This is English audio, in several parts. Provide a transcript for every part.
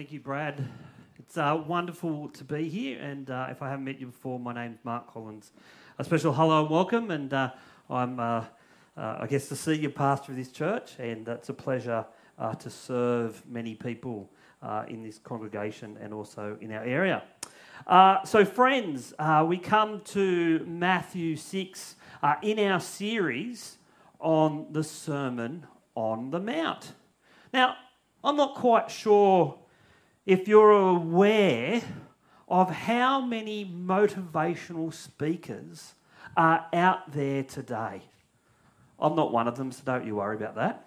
Thank you, Brad. It's uh, wonderful to be here, and uh, if I haven't met you before, my name's Mark Collins. A special hello and welcome, and uh, I'm, uh, uh, I guess, the senior pastor of this church, and it's a pleasure uh, to serve many people in this congregation and also in our area. so, friends, we come to Matthew 6 in our series on the Sermon on the Mount. Now, I'm not quite sure if you're aware of how many motivational speakers are out there today. I'm not one of them, so don't you worry about that.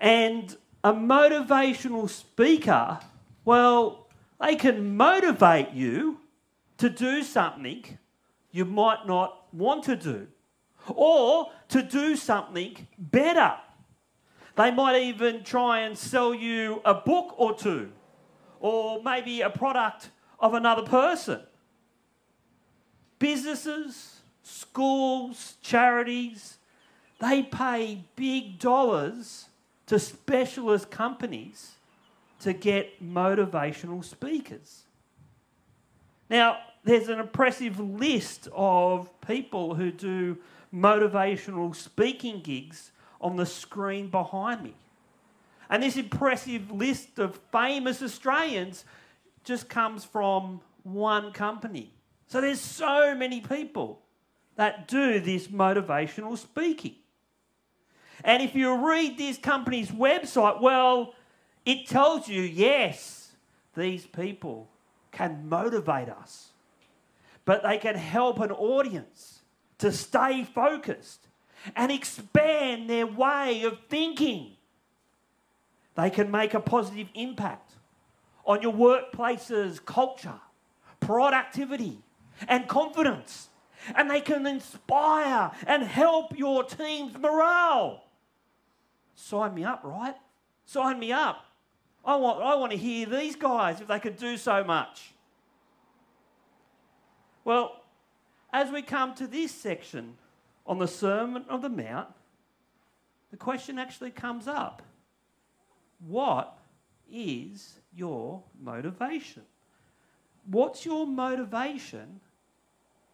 And a motivational speaker, well, they can motivate you to do something you might not want to do, or to do something better. They might even try and sell you a book or two or maybe a product of another person. Businesses, schools, charities, they pay big dollars to specialist companies to get motivational speakers. Now, there's an impressive list of people who do motivational speaking gigs on the screen behind me. And this impressive list of famous Australians just comes from one company. So there's so many people that do this motivational speaking. And if you read this company's website, well, it tells you yes, these people can motivate us, but they can help an audience to stay focused and expand their way of thinking. They can make a positive impact on your workplace's culture, productivity, and confidence. And they can inspire and help your team's morale. Sign me up, right? Sign me up. I want, I want to hear these guys if they could do so much. Well, as we come to this section on the Sermon of the Mount, the question actually comes up what is your motivation? What's your motivation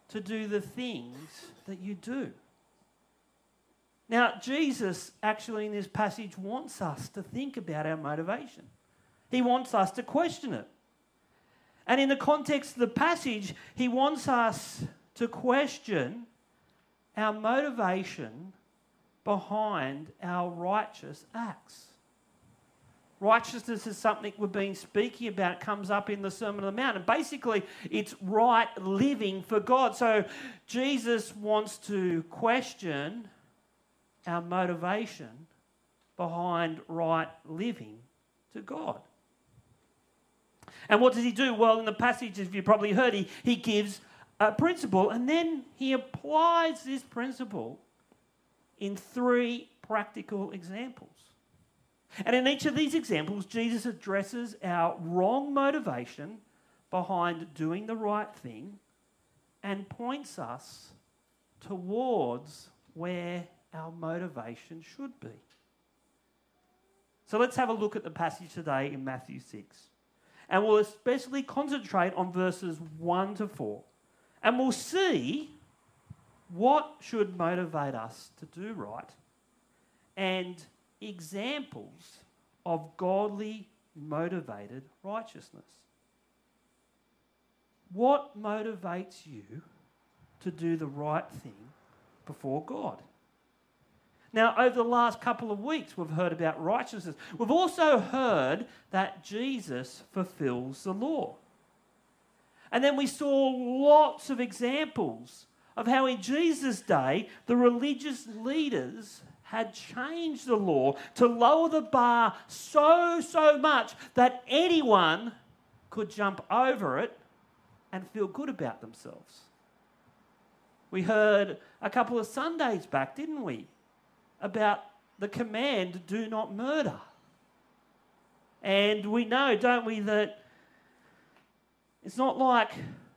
to do the things that you do? Now, Jesus actually in this passage wants us to think about our motivation. He wants us to question it. And in the context of the passage, he wants us to question our motivation behind our righteous acts. Righteousness is something we've been speaking about, It comes up in the Sermon on the Mount. And basically, it's right living for God. So Jesus wants to question our motivation behind right living to God. And what does he do? Well, in the passage, as you probably heard, he, he gives a principle and then he applies this principle in three practical examples. And in each of these examples, Jesus addresses our wrong motivation behind doing the right thing and points us towards where our motivation should be. So let's have a look at the passage today in Matthew 6. And we'll especially concentrate on verses 1 to 4. And we'll see what should motivate us to do right and examples of godly motivated righteousness. What motivates you to do the right thing before God? Now, over the last couple of weeks, we've heard about righteousness. We've also heard that Jesus fulfills the law. And then we saw lots of examples of how in Jesus' day the religious leaders had changed the law to lower the bar so, so much that anyone could jump over it and feel good about themselves. We heard a couple of Sundays back, didn't we, about the command do not murder. And we know, don't we, that it's not like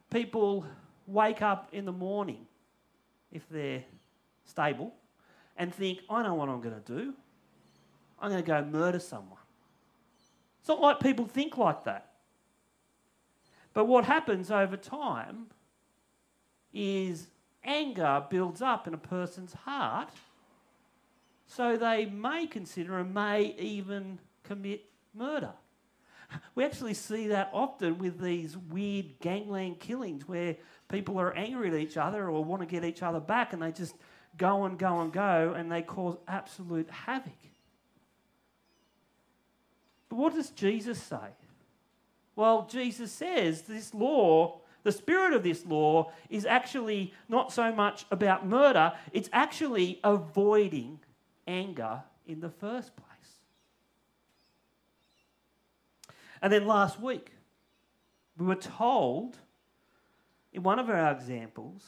people wake up in the morning if they're stable and think, I know what I'm going to do. I'm going to go murder someone. It's not like people think like that. But what happens over time is anger builds up in a person's heart, so they may consider and may even commit murder. We actually see that often with these weird gangland killings where people are angry at each other or want to get each other back and they just go and go and go and they cause absolute havoc. But what does Jesus say? Well, Jesus says this law, the spirit of this law, is actually not so much about murder, it's actually avoiding anger in the first place. And then last week, we were told in one of our examples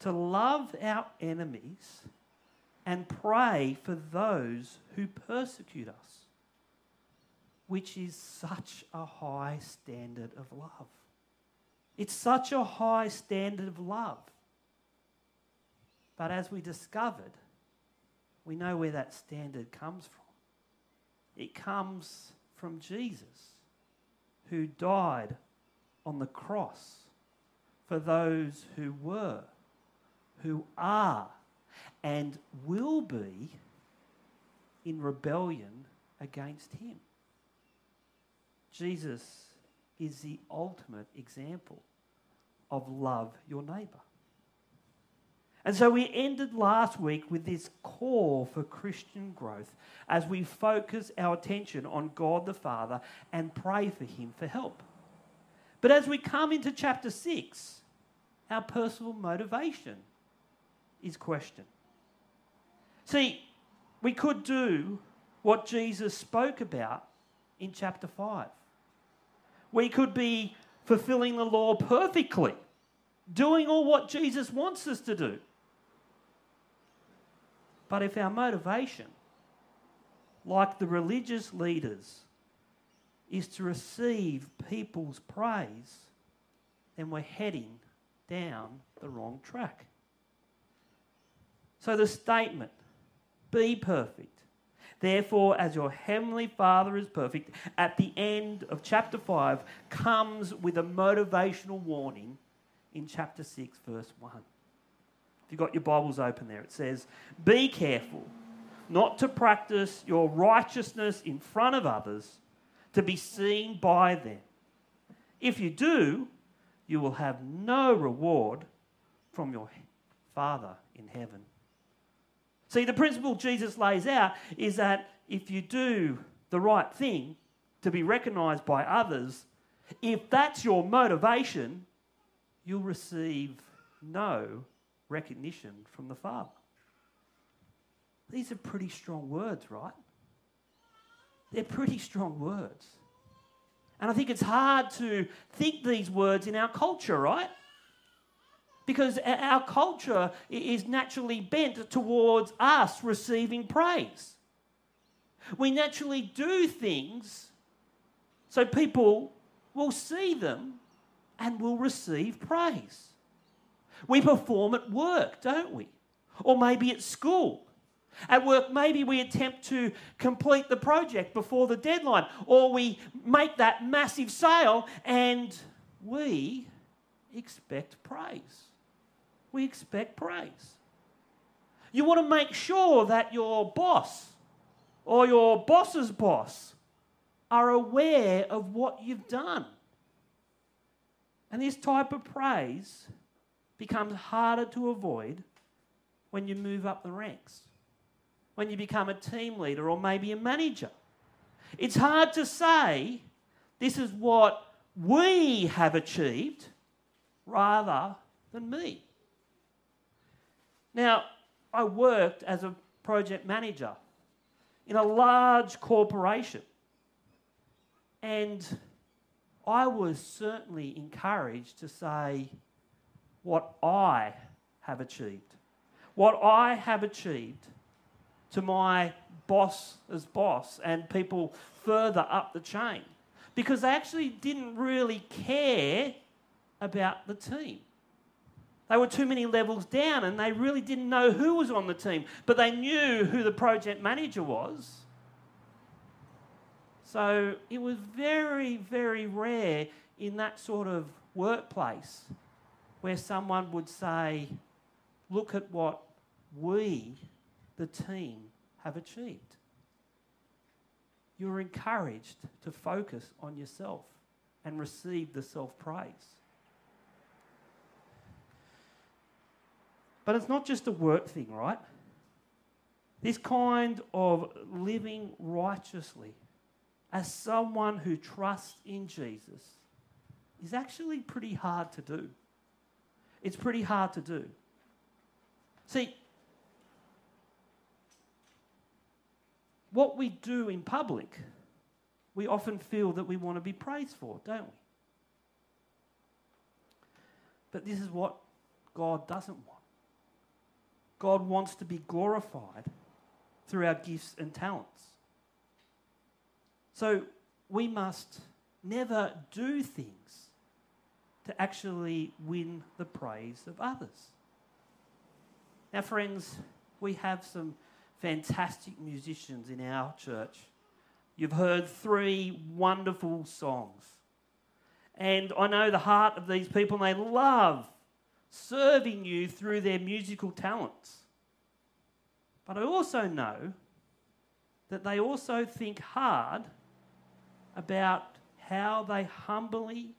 to love our enemies and pray for those who persecute us, which is such a high standard of love. It's such a high standard of love. But as we discovered, we know where that standard comes from. It comes from Jesus who died on the cross for those who were, who are, and will be in rebellion against him. Jesus is the ultimate example of love your neighbour. And so we ended last week with this call for Christian growth as we focus our attention on God the Father and pray for Him for help. But as we come into chapter 6, our personal motivation is questioned. See, we could do what Jesus spoke about in chapter 5. We could be fulfilling the law perfectly, doing all what Jesus wants us to do. But if our motivation, like the religious leaders, is to receive people's praise, then we're heading down the wrong track. So the statement, be perfect. Therefore, as your heavenly Father is perfect, at the end of chapter 5 comes with a motivational warning in chapter 6, verse 1. If you've got your Bibles open there, it says, Be careful not to practice your righteousness in front of others to be seen by them. If you do, you will have no reward from your Father in heaven. See, the principle Jesus lays out is that if you do the right thing to be recognized by others, if that's your motivation, you'll receive no recognition from the Father. These are pretty strong words, right? They're pretty strong words. And I think it's hard to think these words in our culture, right? Because our culture is naturally bent towards us receiving praise. We naturally do things so people will see them and will receive praise. We perform at work, don't we? Or maybe at school. At work, maybe we attempt to complete the project before the deadline, or we make that massive sale and we expect praise. We expect praise. You want to make sure that your boss or your boss's boss are aware of what you've done. And this type of praise becomes harder to avoid when you move up the ranks, when you become a team leader or maybe a manager. It's hard to say this is what we have achieved rather than me. Now, I worked as a project manager in a large corporation. And I was certainly encouraged to say, what I have achieved. What I have achieved to my boss as boss and people further up the chain because they actually didn't really care about the team. They were too many levels down and they really didn't know who was on the team, but they knew who the project manager was. So it was very, very rare in that sort of workplace where someone would say, Look at what we, the team, have achieved. You're encouraged to focus on yourself and receive the self praise. But it's not just a work thing, right? This kind of living righteously as someone who trusts in Jesus is actually pretty hard to do. It's pretty hard to do. See, what we do in public, we often feel that we want to be praised for, don't we? But this is what God doesn't want. God wants to be glorified through our gifts and talents. So we must never do things to actually win the praise of others. Now, friends, we have some fantastic musicians in our church. You've heard three wonderful songs. And I know the heart of these people, and they love serving you through their musical talents. But I also know that they also think hard about how they humbly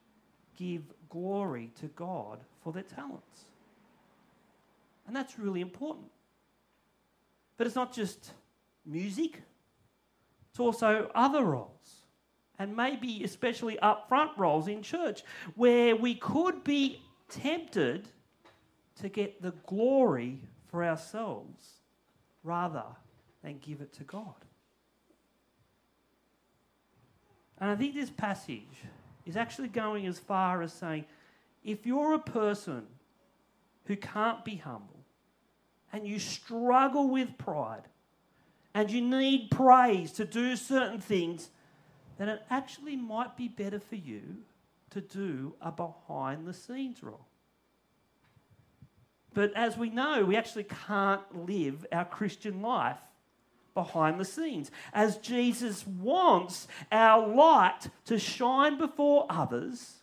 give glory to God for their talents. And that's really important. But it's not just music, it's also other roles. And maybe especially upfront roles in church where we could be tempted to get the glory for ourselves rather than give it to God. And I think this passage is actually going as far as saying if you're a person who can't be humble and you struggle with pride and you need praise to do certain things, then it actually might be better for you to do a behind the scenes role. But as we know, we actually can't live our Christian life behind the scenes. As Jesus wants our light to shine before others,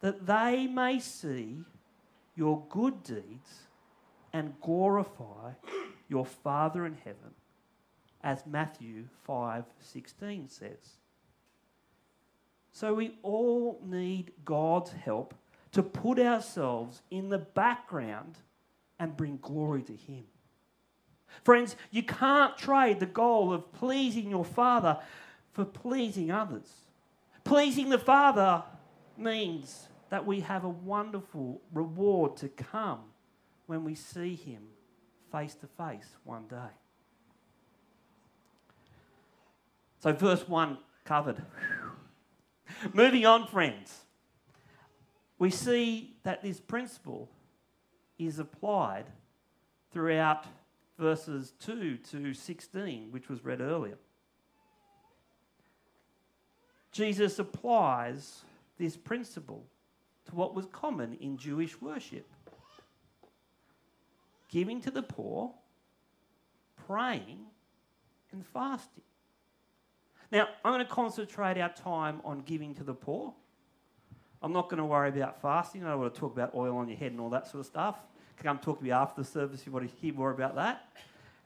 that they may see your good deeds and glorify your Father in heaven, as Matthew 5:16 says. So we all need God's help to put ourselves in the background and bring glory to Him. Friends, you can't trade the goal of pleasing your Father for pleasing others. Pleasing the Father means that we have a wonderful reward to come when we see Him face to face one day. So, verse 1 covered. Moving on, friends we see that this principle is applied throughout verses 2 to 16, which was read earlier. Jesus applies this principle to what was common in Jewish worship giving to the poor, praying, and fasting. Now, I'm going to concentrate our time on giving to the poor I'm not going to worry about fasting. I don't want to talk about oil on your head and all that sort of stuff. Come talk to me after the service if you want to hear more about that.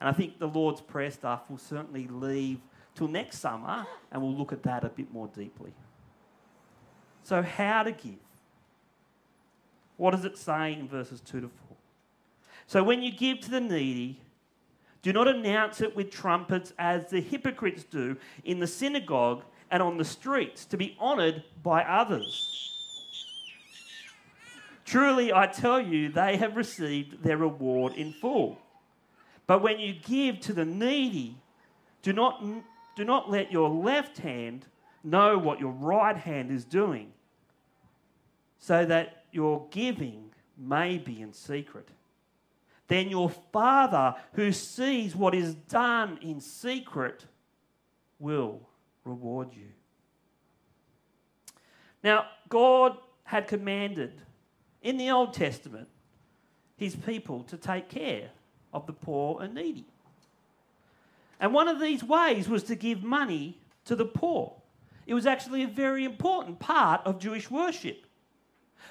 And I think the Lord's Prayer stuff will certainly leave till next summer and we'll look at that a bit more deeply. So, how to give? What does it say in verses 2 to 4? So, when you give to the needy, do not announce it with trumpets as the hypocrites do in the synagogue and on the streets to be honoured by others. Truly, I tell you, they have received their reward in full. But when you give to the needy, do not, do not let your left hand know what your right hand is doing, so that your giving may be in secret. Then your Father, who sees what is done in secret, will reward you. Now, God had commanded in the Old Testament his people to take care of the poor and needy. And one of these ways was to give money to the poor. It was actually a very important part of Jewish worship.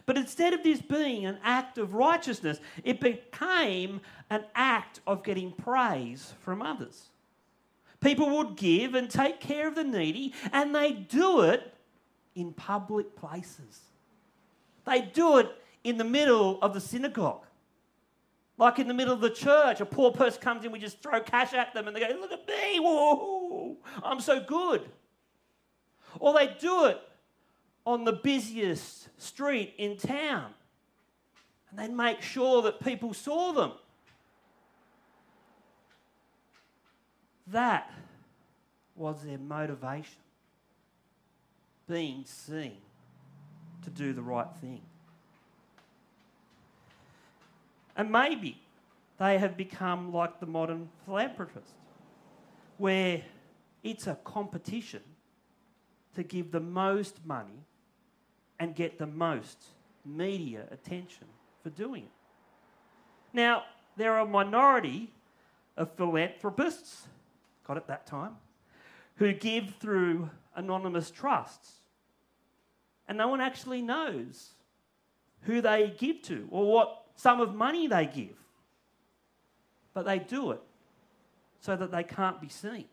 But instead of this being an act of righteousness, it became an act of getting praise from others. People would give and take care of the needy, and they do it in public places. They do it in the middle of the synagogue. Like in the middle of the church, a poor person comes in, we just throw cash at them and they go, Look at me, whoa, I'm so good. Or they do it on the busiest street in town and they make sure that people saw them. That was their motivation being seen to do the right thing. And maybe they have become like the modern philanthropist, where it's a competition to give the most money and get the most media attention for doing it. Now, there are a minority of philanthropists, got it that time, who give through anonymous trusts. And no one actually knows who they give to or what sum of money they give. But they do it so that they can't be seen.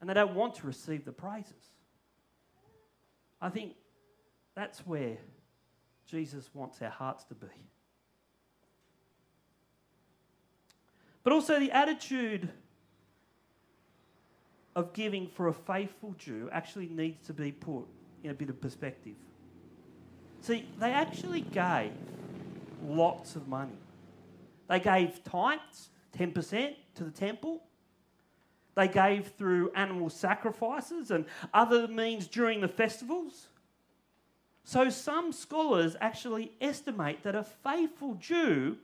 And they don't want to receive the praises. I think that's where Jesus wants our hearts to be. But also the attitude of giving for a faithful Jew actually needs to be put in a bit of perspective. See, they actually gave lots of money. They gave tithes, 10% to the temple. They gave through animal sacrifices and other means during the festivals. So some scholars actually estimate that a faithful Jew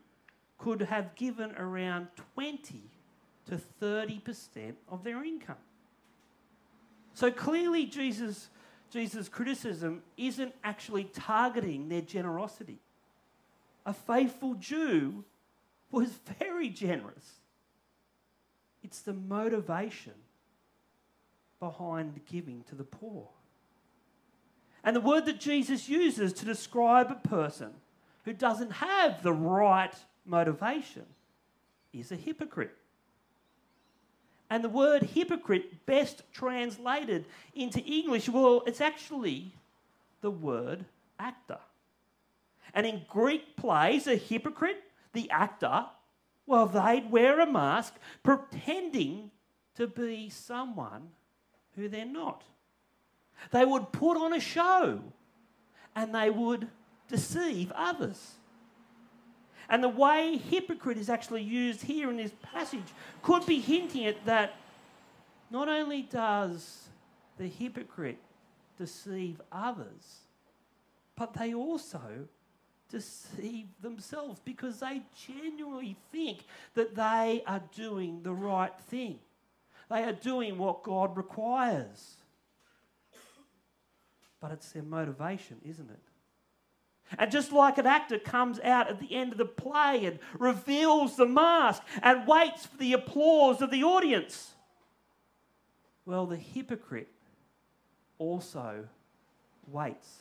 could have given around 20 to 30% of their income. So clearly, Jesus, Jesus' criticism isn't actually targeting their generosity. A faithful Jew was very generous. It's the motivation behind giving to the poor. And the word that Jesus uses to describe a person who doesn't have the right motivation is a hypocrite. And the word hypocrite, best translated into English, well, it's actually the word actor. And in Greek plays, a hypocrite, the actor, well, they'd wear a mask pretending to be someone who they're not. They would put on a show and they would deceive others. And the way hypocrite is actually used here in this passage could be hinting at that not only does the hypocrite deceive others, but they also deceive themselves because they genuinely think that they are doing the right thing. They are doing what God requires. But it's their motivation, isn't it? And just like an actor comes out at the end of the play and reveals the mask and waits for the applause of the audience, well, the hypocrite also waits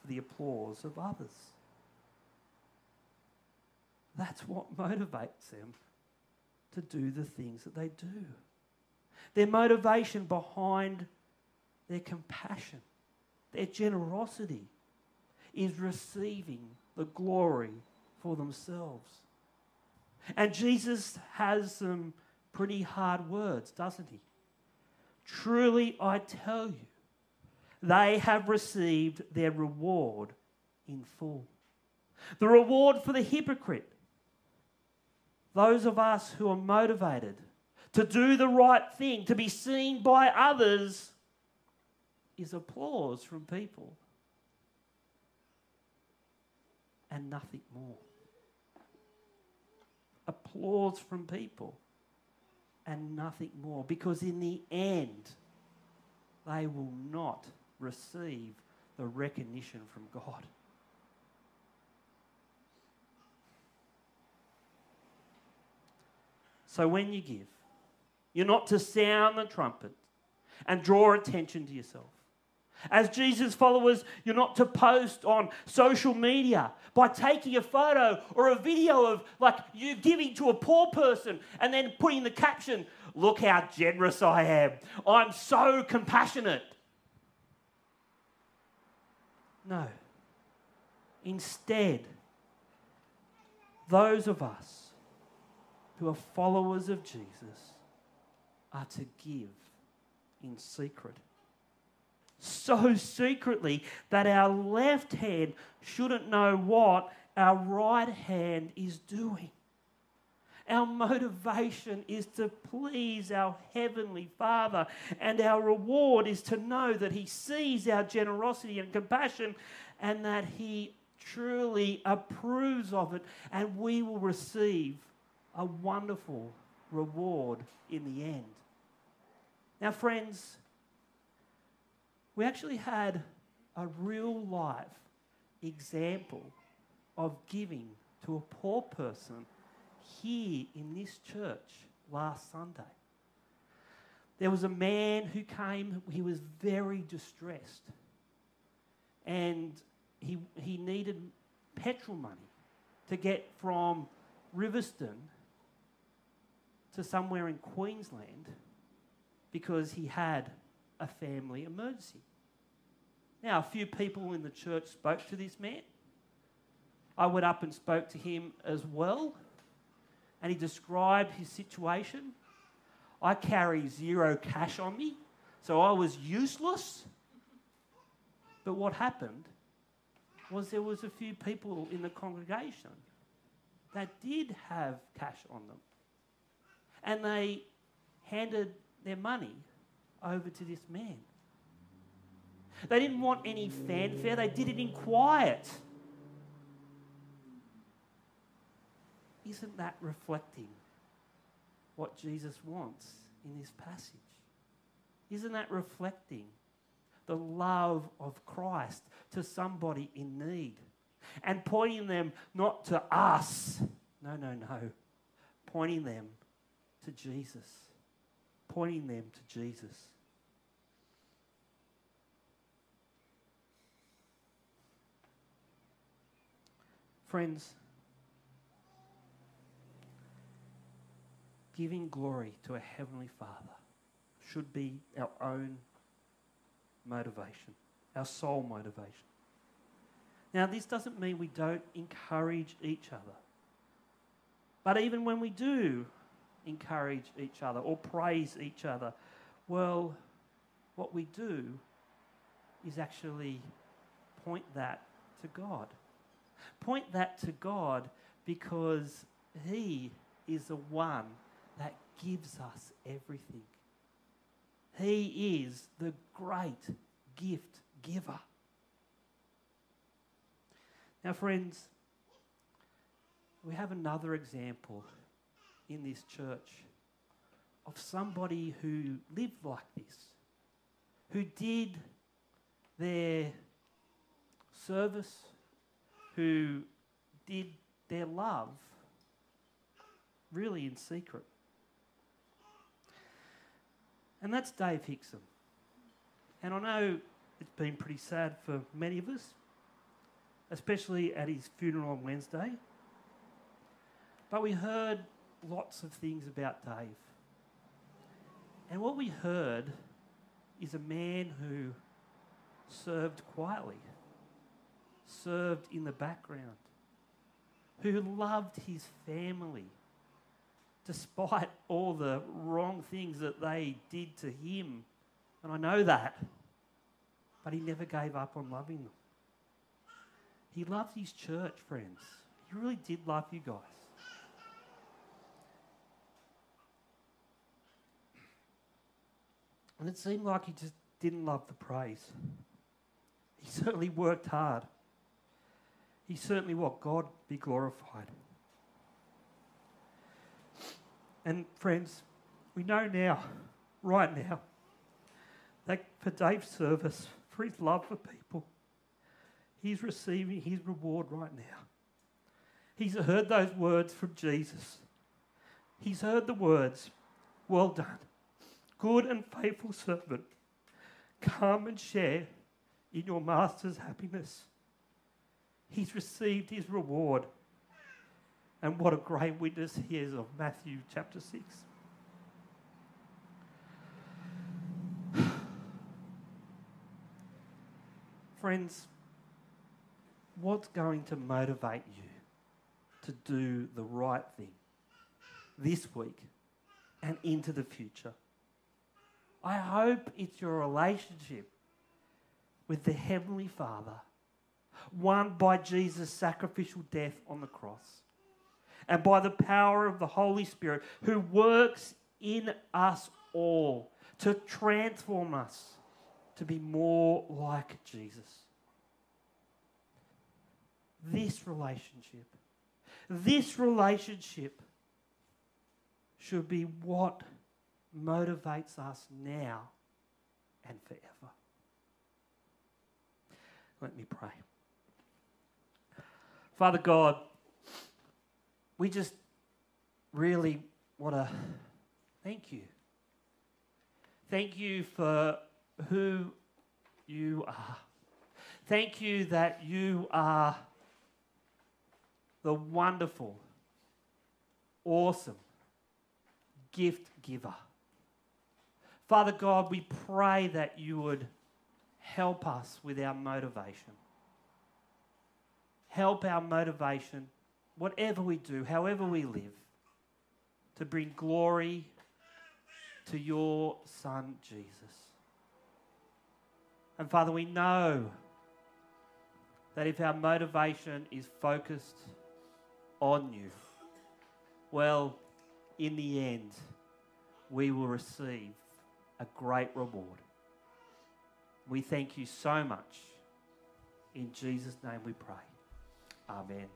for the applause of others. That's what motivates them to do the things that they do. Their motivation behind their compassion, their generosity, is receiving the glory for themselves. And Jesus has some pretty hard words, doesn't he? Truly, I tell you, they have received their reward in full. The reward for the hypocrite, those of us who are motivated to do the right thing, to be seen by others, is applause from people and nothing more. Applause from people and nothing more. Because in the end, they will not receive the recognition from God. So when you give, you're not to sound the trumpet and draw attention to yourself. As Jesus followers, you're not to post on social media by taking a photo or a video of like you giving to a poor person and then putting the caption, Look how generous I am. I'm so compassionate. No. Instead, those of us who are followers of Jesus are to give in secret so secretly that our left hand shouldn't know what our right hand is doing. Our motivation is to please our Heavenly Father, and our reward is to know that He sees our generosity and compassion and that He truly approves of it, and we will receive a wonderful reward in the end. Now, friends, we actually had a real life example of giving to a poor person here in this church last Sunday. There was a man who came, he was very distressed. And he, he needed petrol money to get from Riverstone to somewhere in Queensland because he had a family emergency. Now, a few people in the church spoke to this man. I went up and spoke to him as well, and he described his situation. I carry zero cash on me, so I was useless. But what happened was there was a few people in the congregation that did have cash on them. And they handed their money over to this man. They didn't want any fanfare, they did it in quiet. Isn't that reflecting what Jesus wants in this passage? Isn't that reflecting the love of Christ to somebody in need and pointing them not to us, no, no, no, pointing them to Jesus, pointing them to Jesus. Friends, giving glory to a Heavenly Father should be our own motivation, our sole motivation. Now, this doesn't mean we don't encourage each other. But even when we do encourage each other or praise each other, well, what we do is actually point that to God. Point that to God because He is the one that gives us everything. He is the great gift giver. Now, friends, we have another example in this church of somebody who lived like this, who did their service who did their love really in secret. And that's Dave Hickson. And I know it's been pretty sad for many of us, especially at his funeral on Wednesday. But we heard lots of things about Dave. And what we heard is a man who served quietly served in the background, who loved his family despite all the wrong things that they did to him. And I know that. But he never gave up on loving them. He loved his church, friends. He really did love you guys. And it seemed like he just didn't love the praise. He certainly worked hard. He certainly what? God be glorified. And friends, we know now, right now, that for Dave's service, for his love for people, he's receiving his reward right now. He's heard those words from Jesus. He's heard the words, Well done, Good and faithful servant, come and share in your master's happiness. He's received his reward. And what a great witness he is of Matthew chapter 6. Friends, what's going to motivate you to do the right thing this week and into the future? I hope it's your relationship with the Heavenly Father, won by Jesus' sacrificial death on the cross, and by the power of the Holy Spirit who works in us all to transform us to be more like Jesus. This relationship, this relationship should be what motivates us now and forever. Let me pray. Father God, we just really want to thank you. Thank you for who you are. Thank you that you are the wonderful, awesome gift giver. Father God, we pray that you would help us with our motivation. Help our motivation, whatever we do, however we live, to bring glory to your Son, Jesus. And Father, we know that if our motivation is focused on you, well, in the end, we will receive a great reward. We thank you so much. In Jesus' name we pray. Amen.